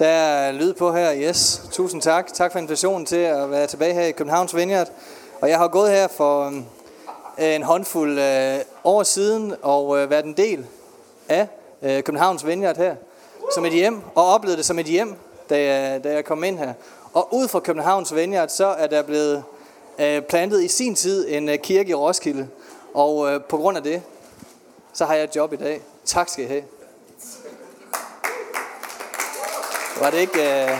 Der er lyd på her, yes. Tusind tak. Tak for invitationen til at være tilbage her i Københavns Vineyard. Og jeg har gået her for øhm, en håndfuld øh, år siden og øh, været en del af øh, Københavns Vineyard her som et hjem, og oplevede det som et hjem, da jeg, da jeg kom ind her. Og ud fra Københavns Vineyard, så er der blevet plantet i sin tid en kirke i Roskilde. Og på grund af det, så har jeg et job i dag. Tak skal I have. Var det ikke, øh,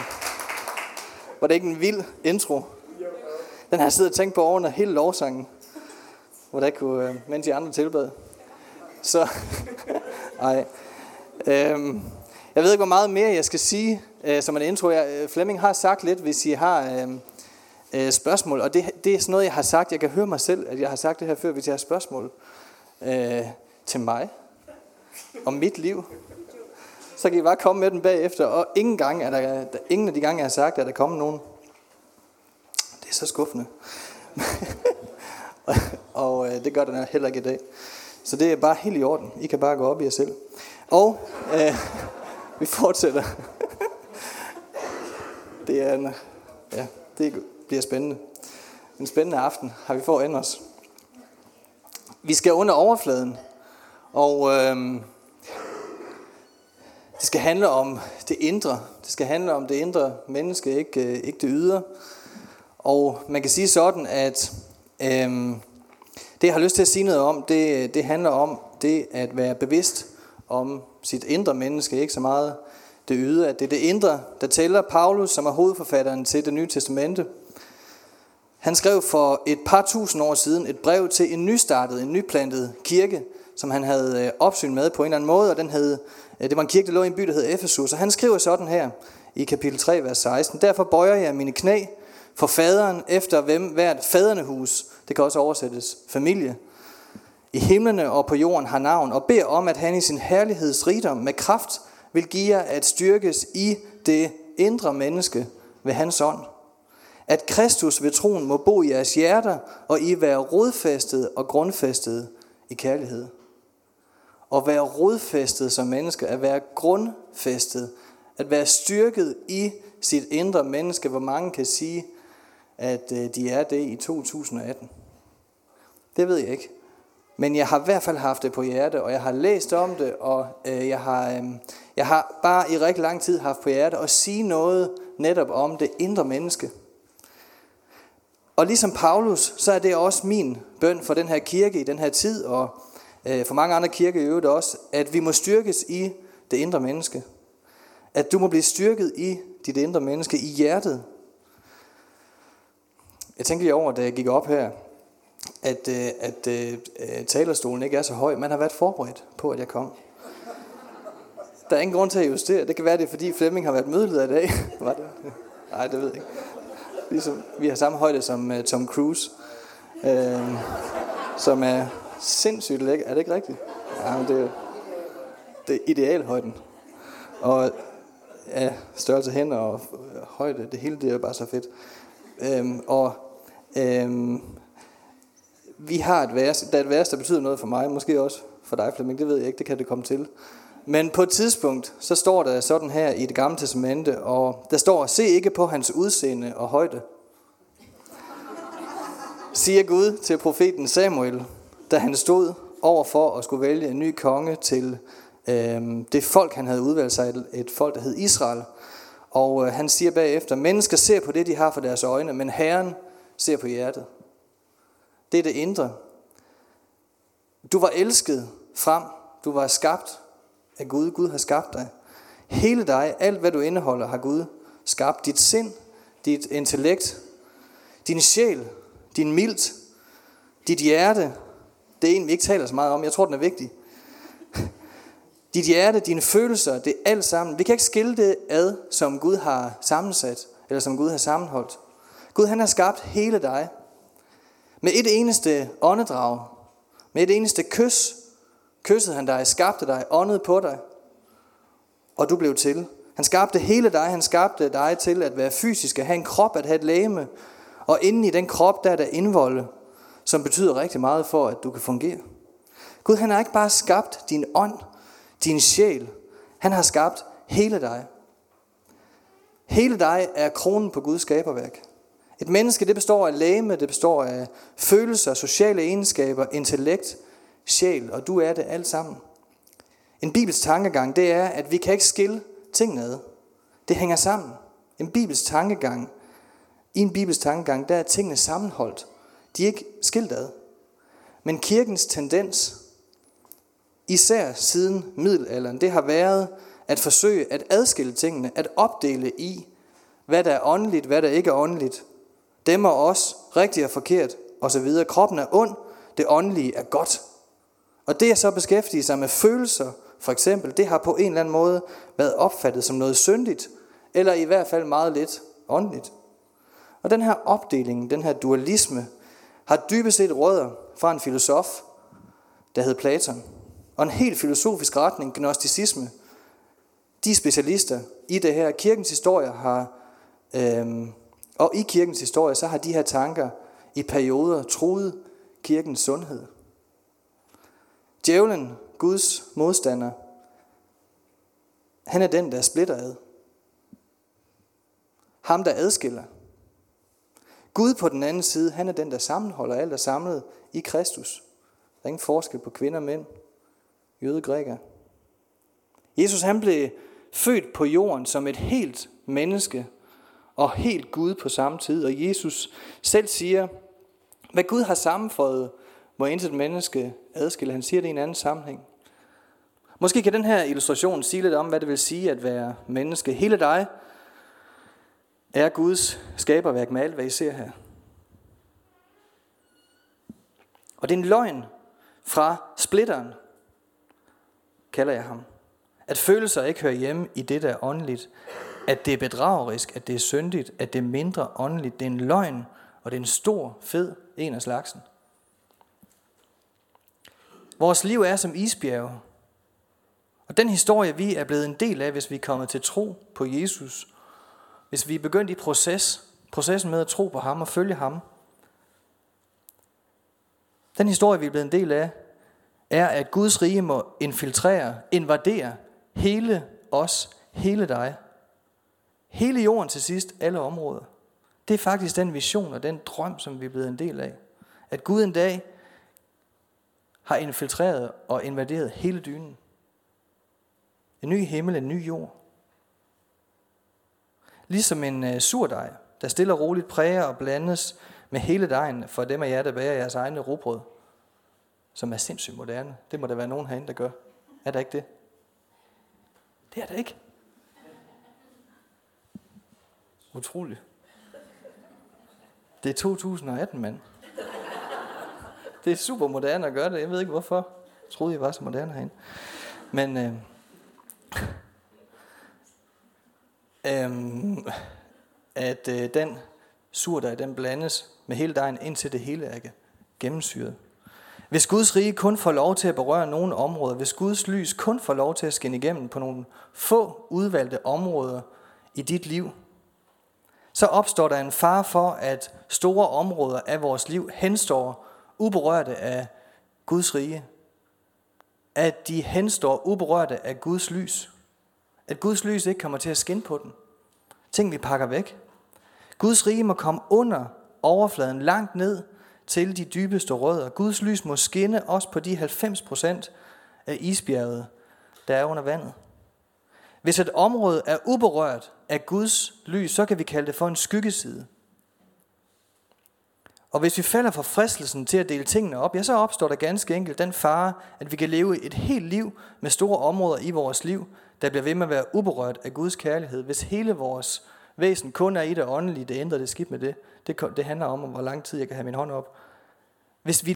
var det ikke en vild intro? Den har jeg siddet og tænkt på over hele lovsangen. Hvor der kunne, øh, mens de andre tilbad. Så, ej. Øhm, jeg ved ikke, hvor meget mere jeg skal sige øh, som en intro. Jeg, øh, Flemming har sagt lidt, hvis I har øh, øh, spørgsmål. Og det, det er sådan noget, jeg har sagt. Jeg kan høre mig selv, at jeg har sagt det her før, hvis jeg har spørgsmål øh, til mig. Om mit liv så kan I bare komme med dem bagefter. Og ingen, gang er der, der, ingen af de gange, jeg har sagt, at der kommer nogen. Det er så skuffende. og og øh, det gør den heller ikke i dag. Så det er bare helt i orden. I kan bare gå op i jer selv. Og øh, vi fortsætter. det er en, ja, det bliver spændende. En spændende aften har vi foran os. Vi skal under overfladen. Og øh, det skal handle om det indre. Det skal handle om det indre menneske, ikke, øh, ikke det ydre. Og man kan sige sådan, at øhm, det jeg har lyst til at sige noget om, det, det handler om det at være bevidst om sit indre menneske, ikke så meget det ydre. At det er det indre, der tæller. Paulus, som er hovedforfatteren til det nye testamente, han skrev for et par tusind år siden et brev til en nystartet, en nyplantet kirke, som han havde øh, opsyn med på en eller anden måde, og den hed Øh, det var en kirke, der lå i en by, der hed Efesus, og han skriver sådan her i kapitel 3, vers 16. Derfor bøjer jeg mine knæ for faderen, efter hvem hvert faderne hus, det kan også oversættes familie, i himlene og på jorden har navn, og beder om, at han i sin herlighedsrigdom med kraft vil give jer at styrkes i det indre menneske ved hans ånd. At Kristus ved troen må bo i jeres hjerter, og I være rodfæstet og grundfæstet i kærlighed. At være rodfæstet som menneske, at være grundfæstet, at være styrket i sit indre menneske, hvor mange kan sige, at øh, de er det i 2018. Det ved jeg ikke. Men jeg har i hvert fald haft det på hjerte, og jeg har læst om det, og øh, jeg, har, øh, jeg har bare i rigtig lang tid haft på hjerte at sige noget netop om det indre menneske. Og ligesom Paulus, så er det også min bøn for den her kirke i den her tid, og Øh, for mange andre kirker i øvrigt også, at vi må styrkes i det indre menneske. At du må blive styrket i dit indre menneske, i hjertet. Jeg tænkte lige over, da jeg gik op her, at, øh, at, at talerstolen ikke er så høj. Man har været forberedt på, at jeg kom. Der er ingen grund til at justere. Det kan være, det er fordi Flemming har været mødeleder i dag. Var det? Nej, det ved jeg ikke. Ligesom, vi har samme højde som uh, Tom Cruise, øh, som er sindssygt lækker. Er det ikke rigtigt? Ja, men det, det er idealhøjden. Og ja, størrelse hænder og højde, det hele det er bare så fedt. Øhm, og øhm, vi har et vers, der er et vers, der betyder noget for mig, måske også for dig, Flemming, det ved jeg ikke, det kan det komme til. Men på et tidspunkt, så står der sådan her i det gamle testamente, og der står, se ikke på hans udseende og højde, siger Gud til profeten Samuel da han stod over for at skulle vælge en ny konge til øh, det folk, han havde udvalgt sig, et, et folk, der hed Israel. Og øh, han siger bagefter, mennesker ser på det, de har for deres øjne, men Herren ser på hjertet. Det er det indre. Du var elsket frem. Du var skabt af Gud. Gud har skabt dig. Hele dig, alt hvad du indeholder, har Gud skabt. Dit sind, dit intellekt, din sjæl, din milt, dit hjerte, det er en, vi ikke taler så meget om. Jeg tror, den er vigtig. Dit hjerte, dine følelser, det er alt sammen. Vi kan ikke skille det ad, som Gud har sammensat, eller som Gud har sammenholdt. Gud han har skabt hele dig. Med et eneste åndedrag, med et eneste kys, kyssede han dig, skabte dig, åndede på dig, og du blev til. Han skabte hele dig, han skabte dig til at være fysisk, at have en krop, at have et læme, og inden i den krop, der er der indvolde, som betyder rigtig meget for, at du kan fungere. Gud han har ikke bare skabt din ånd, din sjæl. Han har skabt hele dig. Hele dig er kronen på Guds skaberværk. Et menneske det består af læme, det består af følelser, sociale egenskaber, intellekt, sjæl, og du er det alt sammen. En bibels tankegang, det er, at vi kan ikke skille tingene ad. Det hænger sammen. En bibels tankegang, i en bibels tankegang, der er tingene sammenholdt. De er ikke skilt ad. Men kirkens tendens, især siden middelalderen, det har været at forsøge at adskille tingene, at opdele i, hvad der er åndeligt, hvad der ikke er åndeligt. Dem og os, rigtigt og forkert, osv. Kroppen er ond, det åndelige er godt. Og det at så beskæftige sig med følelser, for eksempel, det har på en eller anden måde været opfattet som noget syndigt, eller i hvert fald meget lidt åndeligt. Og den her opdeling, den her dualisme, har dybest set rødder fra en filosof, der hed Platon, og en helt filosofisk retning, gnosticisme. De specialister i det her, kirkens historie har, øhm, og i kirkens historie, så har de her tanker i perioder troet kirkens sundhed. Djævlen, Guds modstander, han er den, der splitter ad. Ham, der adskiller. Gud på den anden side, han er den, der sammenholder alt er samlet i Kristus. Der er ingen forskel på kvinder og mænd, jøde græker. Jesus han blev født på jorden som et helt menneske og helt Gud på samme tid. Og Jesus selv siger, hvad Gud har sammenføjet, må intet menneske adskille. Han siger det i en anden sammenhæng. Måske kan den her illustration sige lidt om, hvad det vil sige at være menneske. Hele dig er Guds skaberværk med alt, hvad I ser her. Og det er en løgn fra splitteren, kalder jeg ham. At følelser ikke hører hjemme i det, der er åndeligt. At det er bedragerisk, at det er syndigt, at det er mindre åndeligt. Det er en løgn, og det er en stor, fed en af slagsen. Vores liv er som isbjerge. Og den historie, vi er blevet en del af, hvis vi er kommet til tro på Jesus, hvis vi er begyndt i proces, processen med at tro på ham og følge ham, den historie, vi er blevet en del af, er, at Guds rige må infiltrere, invadere hele os, hele dig. Hele jorden til sidst, alle områder. Det er faktisk den vision og den drøm, som vi er blevet en del af. At Gud en dag har infiltreret og invaderet hele dynen. En ny himmel, en ny jord. Ligesom en øh, surdej, der stille og roligt præger og blandes med hele dejen for dem af jer, der bærer jeres egne robrød, som er sindssygt moderne. Det må der være nogen herinde, der gør. Er der ikke det? Det er der ikke. Utroligt. Det er 2018, mand. Det er super moderne at gøre det. Jeg ved ikke hvorfor. Jeg troede, I var så moderne herinde. Men øh, øh, at øh, den surdej, den blandes med hele dejen, indtil det hele er gennemsyret. Hvis Guds rige kun får lov til at berøre nogle områder, hvis Guds lys kun får lov til at skinne igennem på nogle få udvalgte områder i dit liv, så opstår der en fare for, at store områder af vores liv henstår uberørte af Guds rige. At de henstår uberørte af Guds lys. At Guds lys ikke kommer til at skinne på den. Ting vi pakker væk. Guds rige må komme under overfladen langt ned til de dybeste rødder. Guds lys må skinne også på de 90% af isbjerget, der er under vandet. Hvis et område er uberørt af Guds lys, så kan vi kalde det for en skyggeside. Og hvis vi falder for fristelsen til at dele tingene op, ja, så opstår der ganske enkelt den fare, at vi kan leve et helt liv med store områder i vores liv, der bliver ved med at være uberørt af Guds kærlighed. Hvis hele vores væsen kun er i det åndelige, det ændrer det skidt med det. Det, det handler om, hvor lang tid jeg kan have min hånd op. Hvis vi,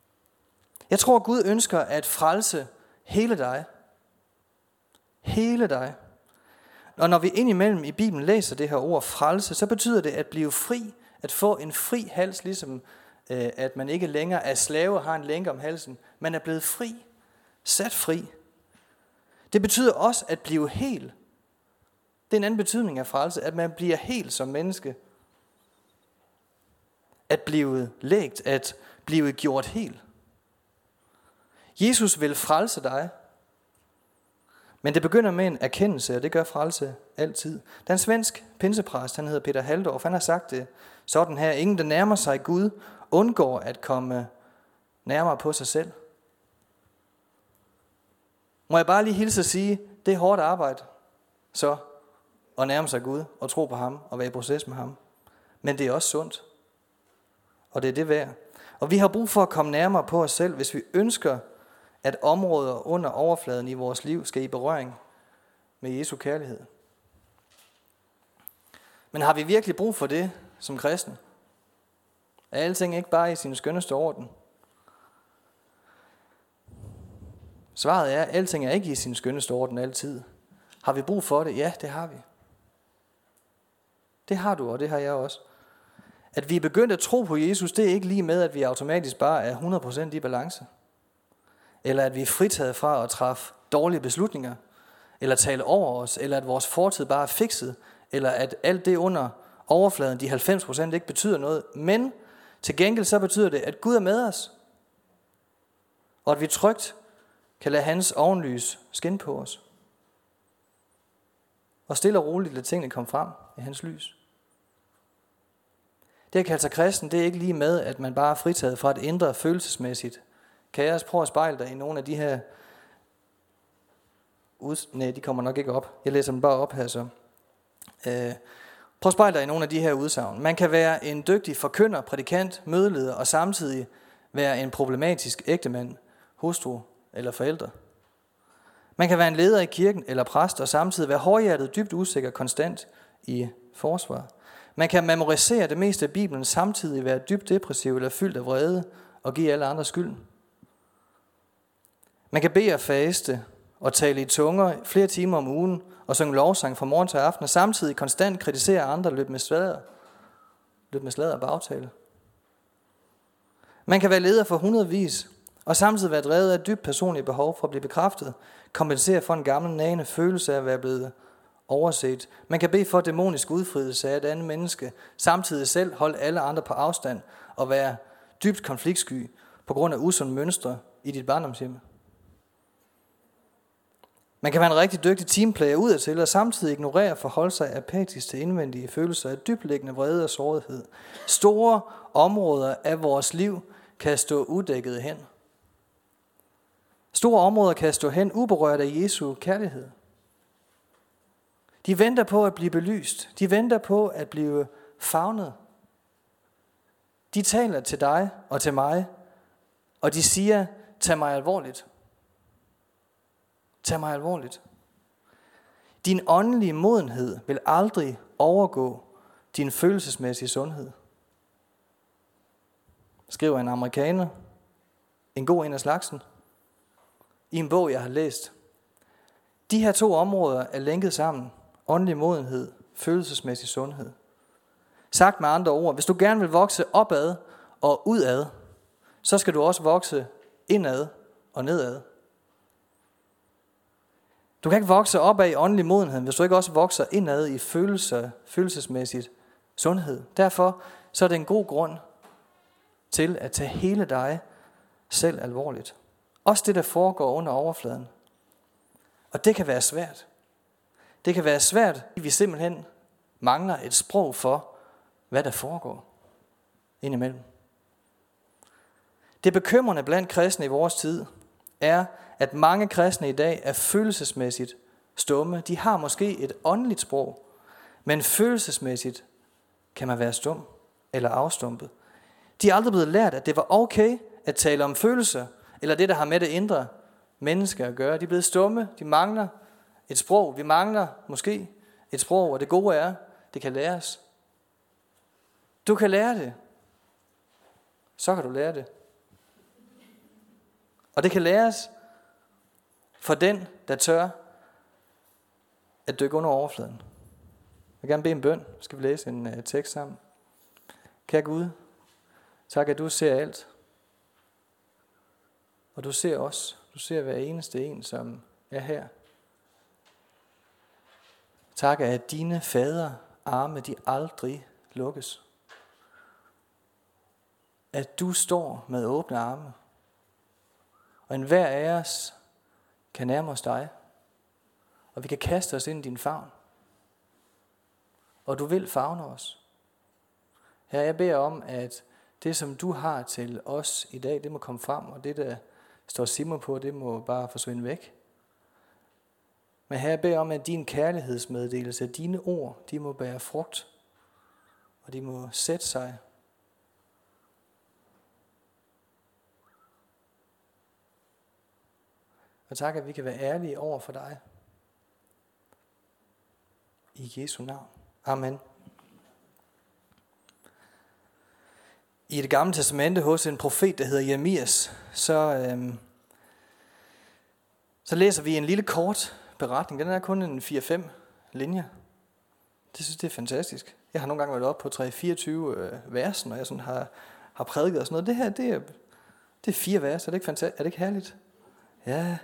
jeg tror, Gud ønsker at frelse hele dig. Hele dig. Og når vi indimellem i Bibelen læser det her ord frelse, så betyder det at blive fri, at få en fri hals, ligesom øh, at man ikke længere er slave og har en lænke om halsen. Man er blevet fri, sat fri. Det betyder også at blive hel. Det er en anden betydning af frelse, at man bliver helt som menneske. At blive lægt, at blive gjort helt. Jesus vil frelse dig, Men det begynder med en erkendelse, og det gør frelse altid. Den svensk pinsepræst, han hedder Peter Haldorf, han har sagt det sådan her. Ingen, der nærmer sig Gud, undgår at komme nærmere på sig selv. Må jeg bare lige hilse og sige, det er hårdt arbejde, så at nærme sig Gud og tro på ham og være i proces med ham. Men det er også sundt. Og det er det værd. Og vi har brug for at komme nærmere på os selv, hvis vi ønsker, at områder under overfladen i vores liv skal i berøring med Jesu kærlighed. Men har vi virkelig brug for det som kristen? Er alting ikke bare i sin skønneste orden? Svaret er, at alting er ikke i sin skønneste orden altid. Har vi brug for det? Ja, det har vi. Det har du, og det har jeg også. At vi er begyndt at tro på Jesus, det er ikke lige med, at vi automatisk bare er 100% i balance. Eller at vi er fritaget fra at træffe dårlige beslutninger, eller tale over os, eller at vores fortid bare er fikset, eller at alt det under overfladen, de 90% ikke betyder noget. Men til gengæld så betyder det, at Gud er med os. Og at vi trygt kan lade hans ovenlys skinne på os. Og stille og roligt lade tingene komme frem af hans lys. Det at kalde sig kristen, det er ikke lige med, at man bare er fritaget fra et indre følelsesmæssigt kaos. prøve at spejle dig i nogle af de her... Ud... Nej, de kommer nok ikke op. Jeg læser dem bare op her så. Øh, prøv at spejle dig i nogle af de her udsagn. Man kan være en dygtig forkynder, prædikant, mødeleder og samtidig være en problematisk ægtemand, hustru eller forældre. Man kan være en leder i kirken eller præst og samtidig være hårdhjertet, dybt usikker, konstant i forsvar. Man kan memorisere det meste af Bibelen, samtidig være dybt depressiv eller fyldt af vrede og give alle andre skylden. Man kan bede og faste og tale i tunger flere timer om ugen og synge lovsang fra morgen til aften og samtidig konstant kritisere andre og løbe med slader. Løbe med slader og bagtale. Man kan være leder for hundredvis og samtidig være drevet af dybt personlige behov for at blive bekræftet, kompensere for en gammel nagende følelse af at være blevet overset. Man kan bede for dæmonisk udfrielse af et andet menneske, samtidig selv holde alle andre på afstand og være dybt konfliktsky på grund af usund mønstre i dit barndomshjem. Man kan være en rigtig dygtig teamplayer udadtil og samtidig ignorere og forholde sig apatisk til indvendige følelser af dybliggende vrede og sårighed. Store områder af vores liv kan stå udækket hen. Store områder kan stå hen uberørt af Jesu kærlighed. De venter på at blive belyst. De venter på at blive fagnet. De taler til dig og til mig, og de siger, tag mig alvorligt. Tag mig alvorligt. Din åndelige modenhed vil aldrig overgå din følelsesmæssige sundhed. Skriver en amerikaner, en god en af slagsen, i en bog, jeg har læst. De her to områder er lænket sammen. Åndelig modenhed, følelsesmæssig sundhed. Sagt med andre ord, hvis du gerne vil vokse opad og udad, så skal du også vokse indad og nedad. Du kan ikke vokse opad i åndelig modenhed, hvis du ikke også vokser indad i følelse, følelsesmæssigt sundhed. Derfor så er det en god grund til at tage hele dig selv alvorligt. Også det, der foregår under overfladen. Og det kan være svært. Det kan være svært, fordi vi simpelthen mangler et sprog for, hvad der foregår indimellem. Det bekymrende blandt kristne i vores tid er, at mange kristne i dag er følelsesmæssigt stumme. De har måske et åndeligt sprog, men følelsesmæssigt kan man være stum eller afstumpet. De er aldrig blevet lært, at det var okay at tale om følelser, eller det, der har med det indre menneske at gøre. De er blevet stumme, de mangler et sprog. Vi mangler måske et sprog, og det gode er, det kan læres. Du kan lære det. Så kan du lære det. Og det kan læres for den, der tør at dykke under overfladen. Jeg vil gerne bede en bøn. Skal vi læse en uh, tekst sammen? Kære Gud, tak at du ser alt. Og du ser os. Du ser hver eneste en, som er her. Tak at dine fader arme, de aldrig lukkes. At du står med åbne arme. Og enhver af os kan nærme os dig. og vi kan kaste os ind i din favn. Og du vil favne os. Her jeg beder om, at det, som du har til os i dag, det må komme frem, og det, der står Simon på, det må bare forsvinde væk. Men her beder om, at din kærlighedsmeddelelse, dine ord, de må bære frugt, og de må sætte sig Og tak, at vi kan være ærlige over for dig. I Jesu navn. Amen. I det gamle testamente hos en profet, der hedder Jeremias, så, øhm, så læser vi en lille kort beretning. Den er kun en 4-5 linjer. Det synes det er fantastisk. Jeg har nogle gange været oppe på 3-24 øh, vers, når jeg sådan har, har prædiket og sådan noget. Det her, det er, det er fire vers. Er det ikke, fantastisk? er det ikke herligt? Ja,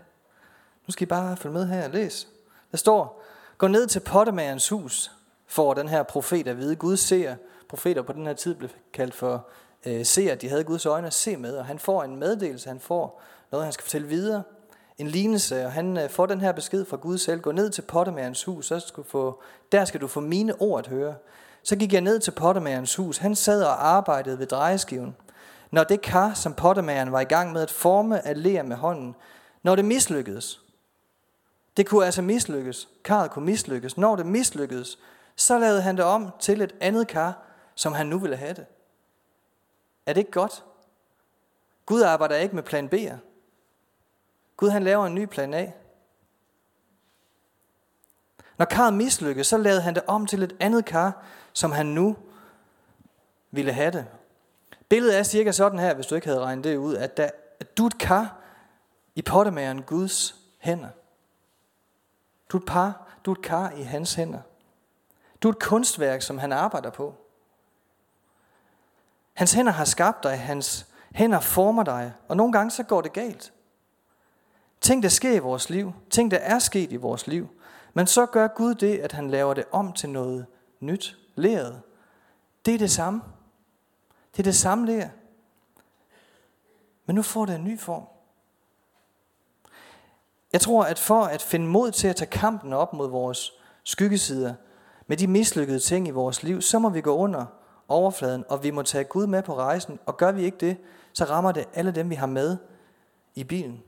nu skal I bare følge med her og læse. Der står, gå ned til pottemagerens hus, for den her profet at vide. Gud ser, profeter på den her tid blev kaldt for øh, ser, de havde Guds øjne at se med, og han får en meddelelse, han får noget, han skal fortælle videre, en lignelse, og han øh, får den her besked fra Gud selv, gå ned til pottemagerens hus, så skal få, der skal du få mine ord at høre. Så gik jeg ned til pottemagerens hus, han sad og arbejdede ved drejeskiven. Når det kar, som pottemageren var i gang med at forme af ler med hånden, når det mislykkedes, det kunne altså mislykkes. Karret kunne mislykkes. Når det mislykkedes, så lavede han det om til et andet kar, som han nu ville have det. Er det ikke godt? Gud arbejder ikke med plan B'er. Gud han laver en ny plan A. Når karret mislykkes, så lavede han det om til et andet kar, som han nu ville have det. Billedet er cirka sådan her, hvis du ikke havde regnet det ud, at, der, at du er et kar i pottemageren Guds hænder. Du er et par, du er et kar i hans hænder. Du er et kunstværk, som han arbejder på. Hans hænder har skabt dig, hans hænder former dig, og nogle gange så går det galt. Ting, der sker i vores liv, ting, der er sket i vores liv, men så gør Gud det, at han laver det om til noget nyt, læret. Det er det samme. Det er det samme lær. Men nu får det en ny form. Jeg tror, at for at finde mod til at tage kampen op mod vores skyggesider, med de mislykkede ting i vores liv, så må vi gå under overfladen, og vi må tage Gud med på rejsen. Og gør vi ikke det, så rammer det alle dem, vi har med i bilen.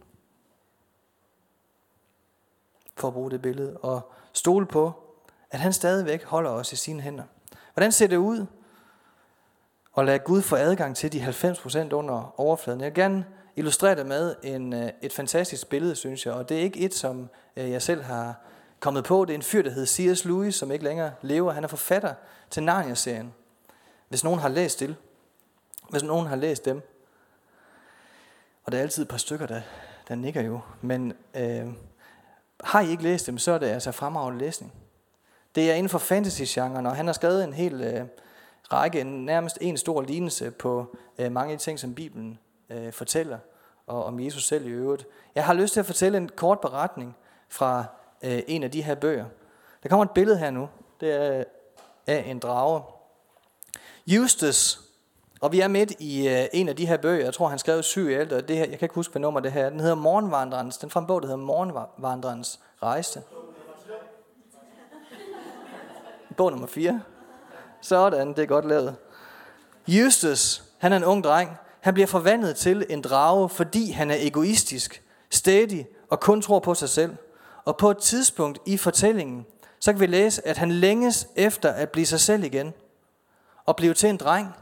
For at bruge det billede. Og stole på, at han stadigvæk holder os i sine hænder. Hvordan ser det ud? at lade Gud få adgang til de 90% under overfladen. Jeg vil gerne illustrere det med en, øh, et fantastisk billede, synes jeg. Og det er ikke et, som øh, jeg selv har kommet på. Det er en fyr, der hedder C.S. Lewis, som ikke længere lever. Han er forfatter til Narnia-serien. Hvis nogen har læst det. Hvis nogen har læst dem. Og der er altid et par stykker, der, der nikker jo. Men øh, har I ikke læst dem, så er det altså fremragende læsning. Det er inden for fantasy-genren, og han har skrevet en hel øh, række, nærmest en stor lignelse på øh, mange af de ting, som Bibelen øh, fortæller, og om Jesus selv i øvrigt. Jeg har lyst til at fortælle en kort beretning fra øh, en af de her bøger. Der kommer et billede her nu. Det er øh, af en drage. Justus, og vi er midt i øh, en af de her bøger. Jeg tror, han skrev syv i alt, og det her, jeg kan ikke huske, hvad nummer det her Den hedder Morgenvandrens. Den fra en bog, der hedder Morgenvandrens rejse. Bog nummer 4. Sådan, det er godt lavet. Justus, han er en ung dreng. Han bliver forvandlet til en drage, fordi han er egoistisk, stædig og kun tror på sig selv. Og på et tidspunkt i fortællingen, så kan vi læse, at han længes efter at blive sig selv igen. Og blive til en dreng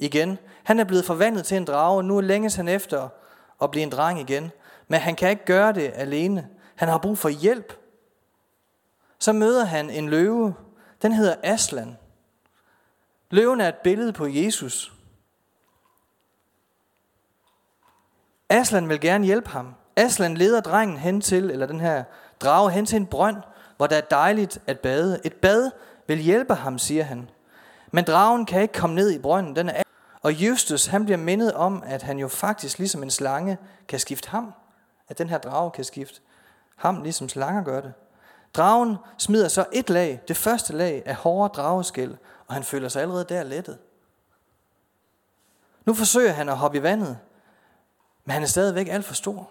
igen. Han er blevet forvandlet til en drage, nu længes han efter at blive en dreng igen. Men han kan ikke gøre det alene. Han har brug for hjælp. Så møder han en løve. Den hedder Aslan. Løven er et billede på Jesus. Aslan vil gerne hjælpe ham. Aslan leder drengen hen til, eller den her drage hen til en brønd, hvor der er dejligt at bade. Et bad vil hjælpe ham, siger han. Men dragen kan ikke komme ned i brønden. Den er og Justus, han bliver mindet om, at han jo faktisk ligesom en slange kan skifte ham. At den her drage kan skifte ham, ligesom slanger gør det. Dragen smider så et lag, det første lag af hårde drageskæl, og han føler sig allerede der lettet. Nu forsøger han at hoppe i vandet, men han er stadigvæk alt for stor.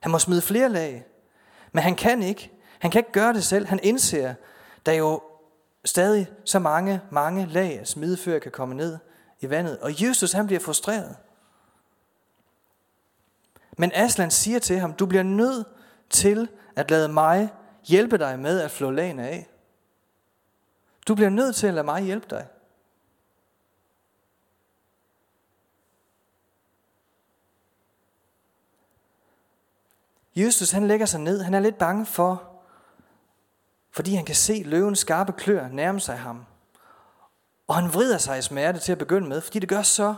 Han må smide flere lag, Men han kan ikke. Han kan ikke gøre det selv. Han indser, der jo stadig så mange, mange lag af smide, kan komme ned i vandet. Og Jesus han bliver frustreret. Men Aslan siger til ham, du bliver nødt til at lade mig hjælpe dig med at flå lagene af. Du bliver nødt til at lade mig hjælpe dig. Jesus han lægger sig ned. Han er lidt bange for, fordi han kan se løvens skarpe klør nærme sig ham. Og han vrider sig i smerte til at begynde med, fordi det gør så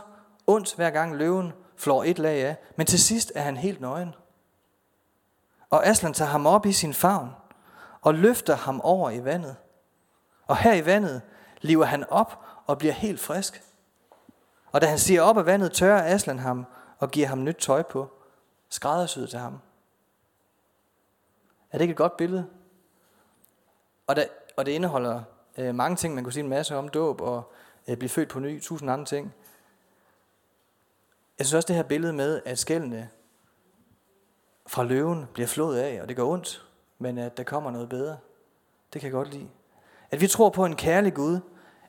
ondt, hver gang løven flår et lag af. Men til sidst er han helt nøgen. Og Aslan tager ham op i sin favn og løfter ham over i vandet. Og her i vandet lever han op og bliver helt frisk. Og da han siger op af vandet, tørrer Aslan ham og giver ham nyt tøj på, skræddersyet til ham. Er det ikke et godt billede? Og det, og det indeholder øh, mange ting, man kunne sige en masse om, dåb og øh, blive født på ny, tusind andre ting. Jeg synes også det her billede med, at skældene fra løven bliver flået af, og det går ondt, men at der kommer noget bedre. Det kan jeg godt lide. At vi tror på en kærlig Gud.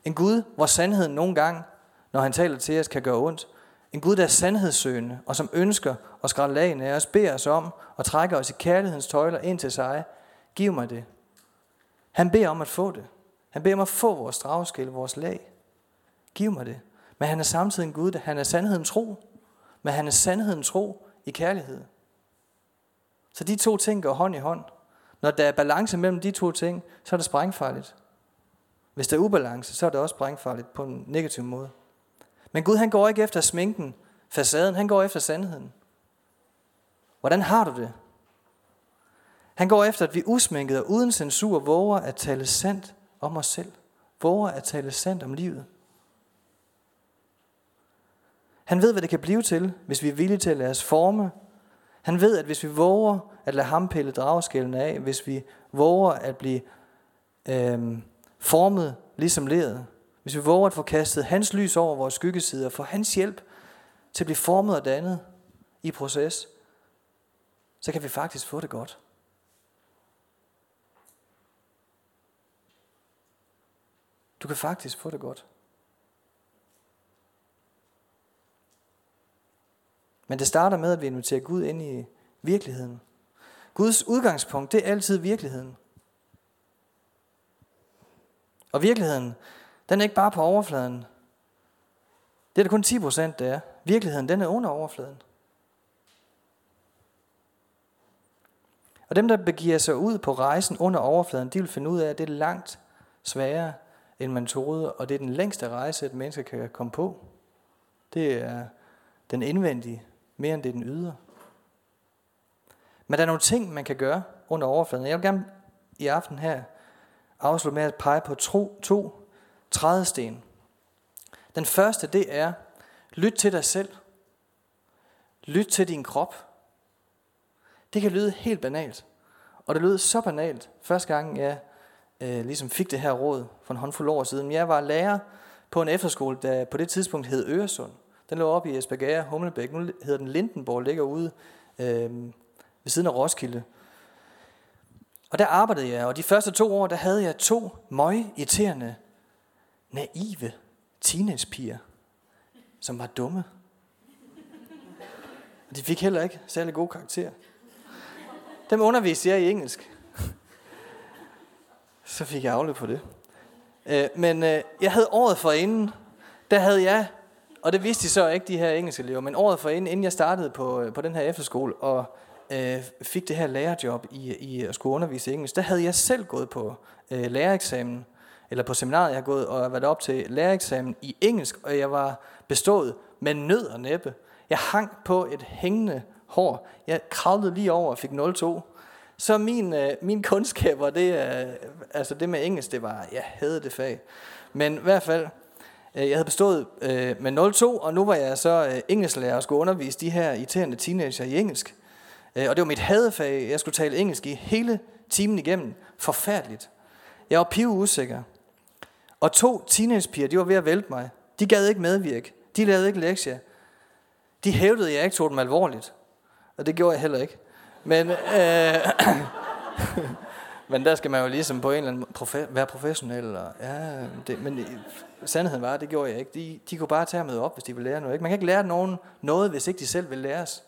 En Gud, hvor sandheden nogle gange, når han taler til os, kan gøre ondt. En Gud, der er sandhedssøgende, og som ønsker at skrælle lagene af os, beder os om og trækker os i kærlighedens tøjler ind til sig. Giv mig det. Han beder om at få det. Han beder om at få vores dragskæld, vores lag. Giv mig det. Men han er samtidig en Gud, der han er sandheden tro. Men han er sandheden tro i kærlighed. Så de to ting går hånd i hånd. Når der er balance mellem de to ting, så er det sprængfarligt. Hvis der er ubalance, så er det også sprængfarligt på en negativ måde. Men Gud han går ikke efter sminken, facaden, han går efter sandheden. Hvordan har du det? Han går efter, at vi usminket og uden censur våger at tale sandt om os selv. Våger at tale sandt om livet. Han ved, hvad det kan blive til, hvis vi er villige til at lade os forme. Han ved, at hvis vi våger at lade ham pille dragskældene af, hvis vi våger at blive øh, formet ligesom leret, hvis vi våger at få kastet hans lys over vores skyggesider, for hans hjælp til at blive formet og dannet i proces, så kan vi faktisk få det godt. Du kan faktisk få det godt. Men det starter med, at vi inviterer Gud ind i virkeligheden. Guds udgangspunkt, det er altid virkeligheden. Og virkeligheden, den er ikke bare på overfladen. Det er det kun 10 procent, det er. Virkeligheden, den er under overfladen. Og dem, der begiver sig ud på rejsen under overfladen, de vil finde ud af, at det er langt sværere, end man troede, og det er den længste rejse, et menneske kan komme på. Det er den indvendige, mere end det er den ydre. Men der er nogle ting, man kan gøre under overfladen. Jeg vil gerne i aften her afslutte med at pege på tro, to trædesten. Den første, det er, lyt til dig selv. Lyt til din krop. Det kan lyde helt banalt. Og det lød så banalt, første gang jeg øh, ligesom fik det her råd for en håndfuld år siden. Jeg var lærer på en efterskole, der på det tidspunkt hed Øresund. Den lå oppe i Esbjerg, Humlebæk. Nu hedder den Lindenborg, ligger ude øh, ved siden af Roskilde. Og der arbejdede jeg, og de første to år, der havde jeg to møg irriterende, naive teenagepiger, som var dumme. Og de fik heller ikke særlig gode karakterer. Dem underviste jeg i engelsk. Så fik jeg afløb på det. Øh, men øh, jeg havde året for inden, der havde jeg, og det vidste de så ikke, de her engelske elever, men året for inden, inden jeg startede på, øh, på den her efterskole, og øh, fik det her lærerjob i, i at skulle undervise engelsk, der havde jeg selv gået på øh, lærereksamen, eller på seminaret, jeg har gået og været op til lærereksamen i engelsk, og jeg var bestået med nød og næppe. Jeg hang på et hængende hår. Jeg kravlede lige over og fik 0,2. Så min, øh, min kundskaber, det, øh, altså det med engelsk, det var, jeg havde det fag. Men i hvert fald, øh, jeg havde bestået øh, med 0,2, og nu var jeg så øh, engelsklærer og skulle undervise de her irriterende teenager i engelsk. Øh, og det var mit hadefag. Jeg skulle tale engelsk i hele timen igennem. Forfærdeligt. Jeg var piv usikker. Og to teenagepiger, de var ved at vælte mig. De gad ikke medvirke. De lavede ikke lektier. De hævdede, at jeg ikke tog dem alvorligt. Og det gjorde jeg heller ikke. Men, øh, men der skal man jo ligesom på en eller anden profe- være professionel. Og, ja, det, men sandheden var, det gjorde jeg ikke. De, de kunne bare tage med op, hvis de ville lære noget. Ikke? Man kan ikke lære nogen noget, hvis ikke de selv vil læres.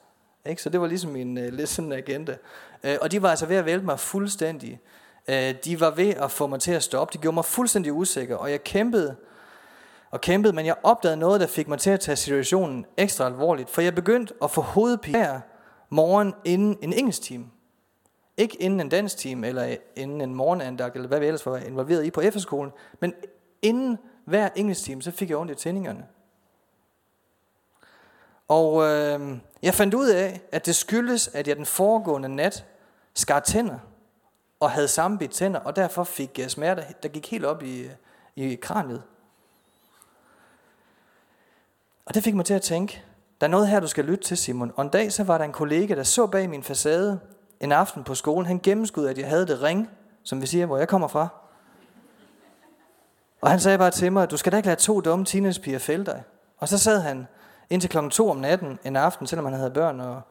Ikke? Så det var ligesom min uh, lidt agenda. Uh, og de var altså ved at vælte mig fuldstændig. Uh, de var ved at få mig til at stoppe. De gjorde mig fuldstændig usikker, og jeg kæmpede og kæmpede, men jeg opdagede noget, der fik mig til at tage situationen ekstra alvorligt, for jeg begyndte at få hovedpine morgen inden en engelsk time. Ikke inden en dansk time, eller inden en morgenandagt, eller hvad vi ellers var involveret i på efterskolen, men inden hver engelsk time, så fik jeg ondt i tændingerne. Og øh, jeg fandt ud af, at det skyldes, at jeg den foregående nat skar tænder, og havde sammenbidt tænder, og derfor fik jeg smerter, der gik helt op i, i kraniet. Og det fik mig til at tænke, der er noget her, du skal lytte til, Simon. Og en dag så var der en kollega, der så bag min facade en aften på skolen. Han gennemskudde, at jeg havde det ring, som vi siger, hvor jeg kommer fra. Og han sagde bare til mig, du skal da ikke lade to dumme teenagepiger fælde dig. Og så sad han indtil klokken to om natten en aften, selvom han havde børn og,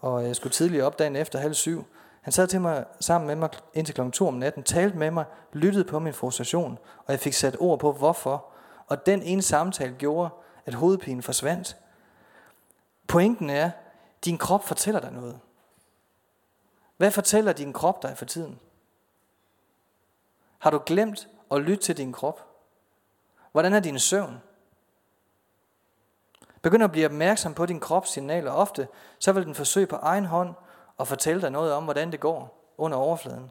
og jeg skulle tidligere op dagen efter halv syv. Han sad til mig sammen med mig indtil klokken to om natten, talte med mig, lyttede på min frustration, og jeg fik sat ord på hvorfor. Og den ene samtale gjorde, at hovedpinen forsvandt. Pointen er, din krop fortæller dig noget. Hvad fortæller din krop dig for tiden? Har du glemt at lytte til din krop? Hvordan er din søvn? Begynd at blive opmærksom på din krops signaler. Ofte så vil den forsøge på egen hånd at fortælle dig noget om, hvordan det går under overfladen.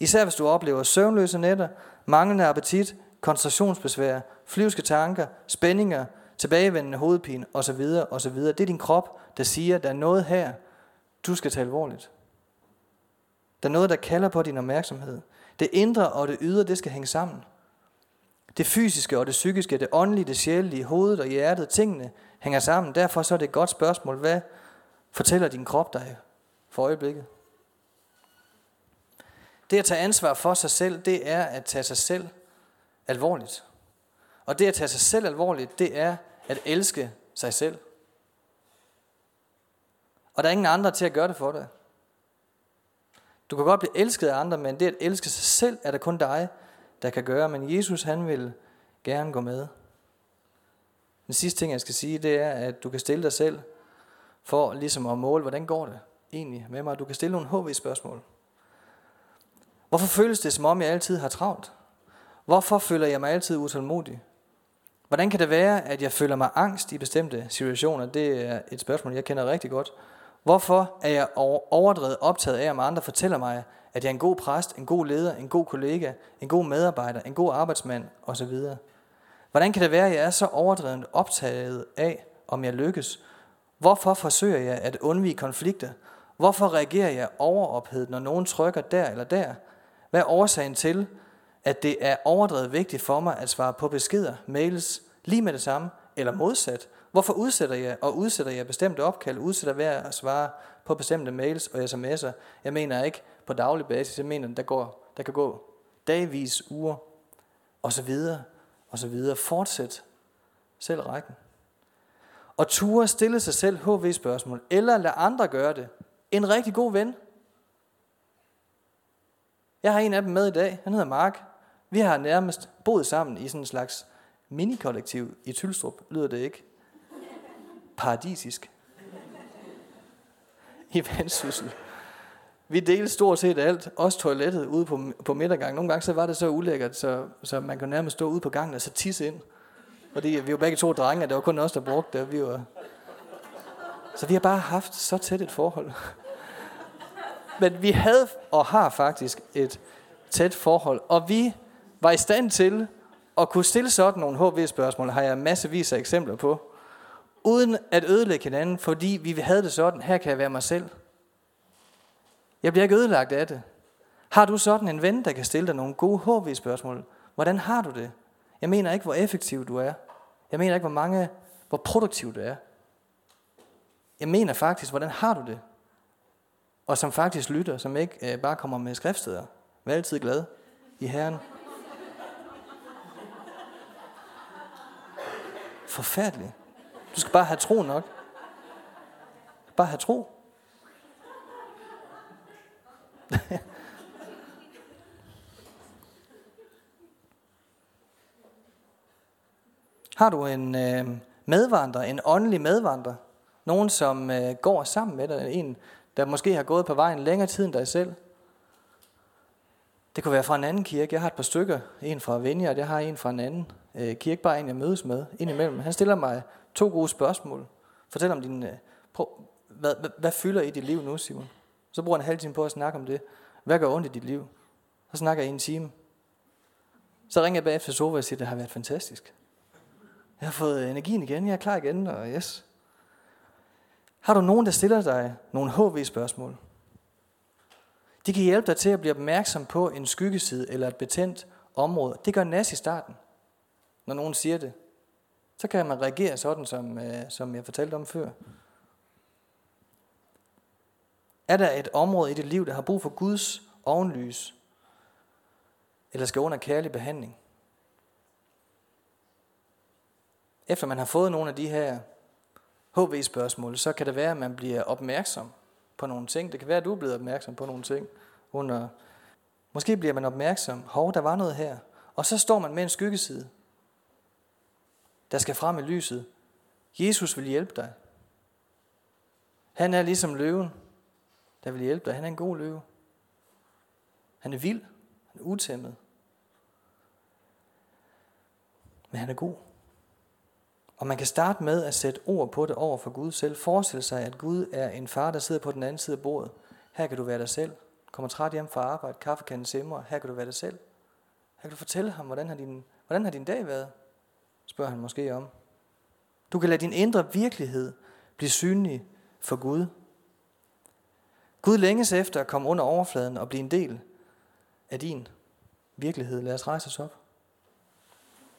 Især hvis du oplever søvnløse nætter, manglende appetit, koncentrationsbesvær, flyvske tanker, spændinger, tilbagevendende hovedpine osv. osv. Det er din krop, der siger, at der er noget her, du skal tage alvorligt. Der er noget, der kalder på din opmærksomhed. Det indre og det ydre, det skal hænge sammen. Det fysiske og det psykiske, det åndelige, det sjælelige, hovedet og hjertet, tingene hænger sammen. Derfor så er det et godt spørgsmål, hvad fortæller din krop dig for øjeblikket? Det at tage ansvar for sig selv, det er at tage sig selv alvorligt. Og det at tage sig selv alvorligt, det er at elske sig selv. Og der er ingen andre til at gøre det for dig. Du kan godt blive elsket af andre, men det at elske sig selv, er der kun dig, der kan gøre. Men Jesus, han vil gerne gå med. Den sidste ting, jeg skal sige, det er, at du kan stille dig selv for ligesom at måle, hvordan går det egentlig med mig. Du kan stille nogle HV-spørgsmål. Hvorfor føles det, som om jeg altid har travlt? Hvorfor føler jeg mig altid utålmodig? Hvordan kan det være, at jeg føler mig angst i bestemte situationer? Det er et spørgsmål, jeg kender rigtig godt. Hvorfor er jeg overdrevet optaget af, om andre fortæller mig, at jeg er en god præst, en god leder, en god kollega, en god medarbejder, en god arbejdsmand osv.? Hvordan kan det være, at jeg er så overdrevet optaget af, om jeg lykkes? Hvorfor forsøger jeg at undvige konflikter? Hvorfor reagerer jeg overophedet, når nogen trykker der eller der? Hvad er årsagen til, at det er overdrevet vigtigt for mig at svare på beskeder, mails, lige med det samme, eller modsat? Hvorfor udsætter jeg, og udsætter jeg bestemte opkald, udsætter ved at svare på bestemte mails og sms'er? Jeg mener ikke på daglig basis, jeg mener, der, går, der kan gå dagvis, uger, og så videre, og så videre. Fortsæt selv rækken. Og ture stille sig selv HV-spørgsmål, eller lade andre gøre det. En rigtig god ven. Jeg har en af dem med i dag, han hedder Mark. Vi har nærmest boet sammen i sådan en slags minikollektiv i Tylstrup, lyder det ikke? Paradisisk. I vandsyssel. Vi delte stort set alt, også toilettet ude på, på midtergangen. Nogle gange så var det så ulækkert, så, så man kunne nærmest stå ude på gangen og så tisse ind. Fordi vi var begge to drenge, og det var kun os, der brugte det. Vi var... Så vi har bare haft så tæt et forhold. Men vi havde og har faktisk et tæt forhold, og vi var i stand til at kunne stille sådan nogle HV-spørgsmål, har jeg massevis af eksempler på, uden at ødelægge hinanden, fordi vi havde det sådan, her kan jeg være mig selv. Jeg bliver ikke ødelagt af det. Har du sådan en ven, der kan stille dig nogle gode HV-spørgsmål? Hvordan har du det? Jeg mener ikke, hvor effektiv du er. Jeg mener ikke, hvor mange, hvor produktiv du er. Jeg mener faktisk, hvordan har du det? Og som faktisk lytter, som ikke øh, bare kommer med skriftsteder. Vær altid glad i Herren. Forfærdeligt. Du skal bare have tro nok. Bare have tro. Har du en øh, medvandrer, en åndelig medvandrer? Nogen, som øh, går sammen med dig? En, der måske har gået på vejen længere tid end dig selv? Det kunne være fra en anden kirke. Jeg har et par stykker. En fra Vineyard, jeg har en fra en anden øh, kirke. Bare en, jeg mødes med indimellem. Han stiller mig to gode spørgsmål. Fortæl om din... Øh, prøv, hvad, hvad, hvad fylder i dit liv nu, Simon? Så bruger han en halv time på at snakke om det. Hvad gør ondt i dit liv? Så snakker jeg i en time. Så ringer jeg bagefter til Sova og siger, det har været fantastisk. Jeg har fået energien igen, jeg er klar igen, og yes. Har du nogen, der stiller dig nogle HV-spørgsmål? De kan hjælpe dig til at blive opmærksom på en skyggeside eller et betændt område. Det gør NAS i starten, når nogen siger det. Så kan man reagere sådan, som, øh, som jeg fortalte om før. Er der et område i dit liv, der har brug for Guds ovenlys, eller skal under kærlig behandling? Efter man har fået nogle af de her HV-spørgsmål, så kan det være, at man bliver opmærksom på nogle ting. Det kan være, at du er blevet opmærksom på nogle ting under... Måske bliver man opmærksom, hov, der var noget her. Og så står man med en skyggeside, der skal frem i lyset. Jesus vil hjælpe dig. Han er ligesom løven, der vil hjælpe dig. Han er en god løve. Han er vild. Han er utæmmet. Men han er god. Og man kan starte med at sætte ord på det over for Gud selv. Forestil sig, at Gud er en far, der sidder på den anden side af bordet. Her kan du være dig selv. Kommer træt hjem fra arbejde, kaffekanden simmer. Her kan du være dig selv. Her kan du fortælle ham, hvordan har din, hvordan har din dag været? Spørger han måske om. Du kan lade din indre virkelighed blive synlig for Gud. Gud længes efter at komme under overfladen og blive en del af din virkelighed. Lad os rejse os op.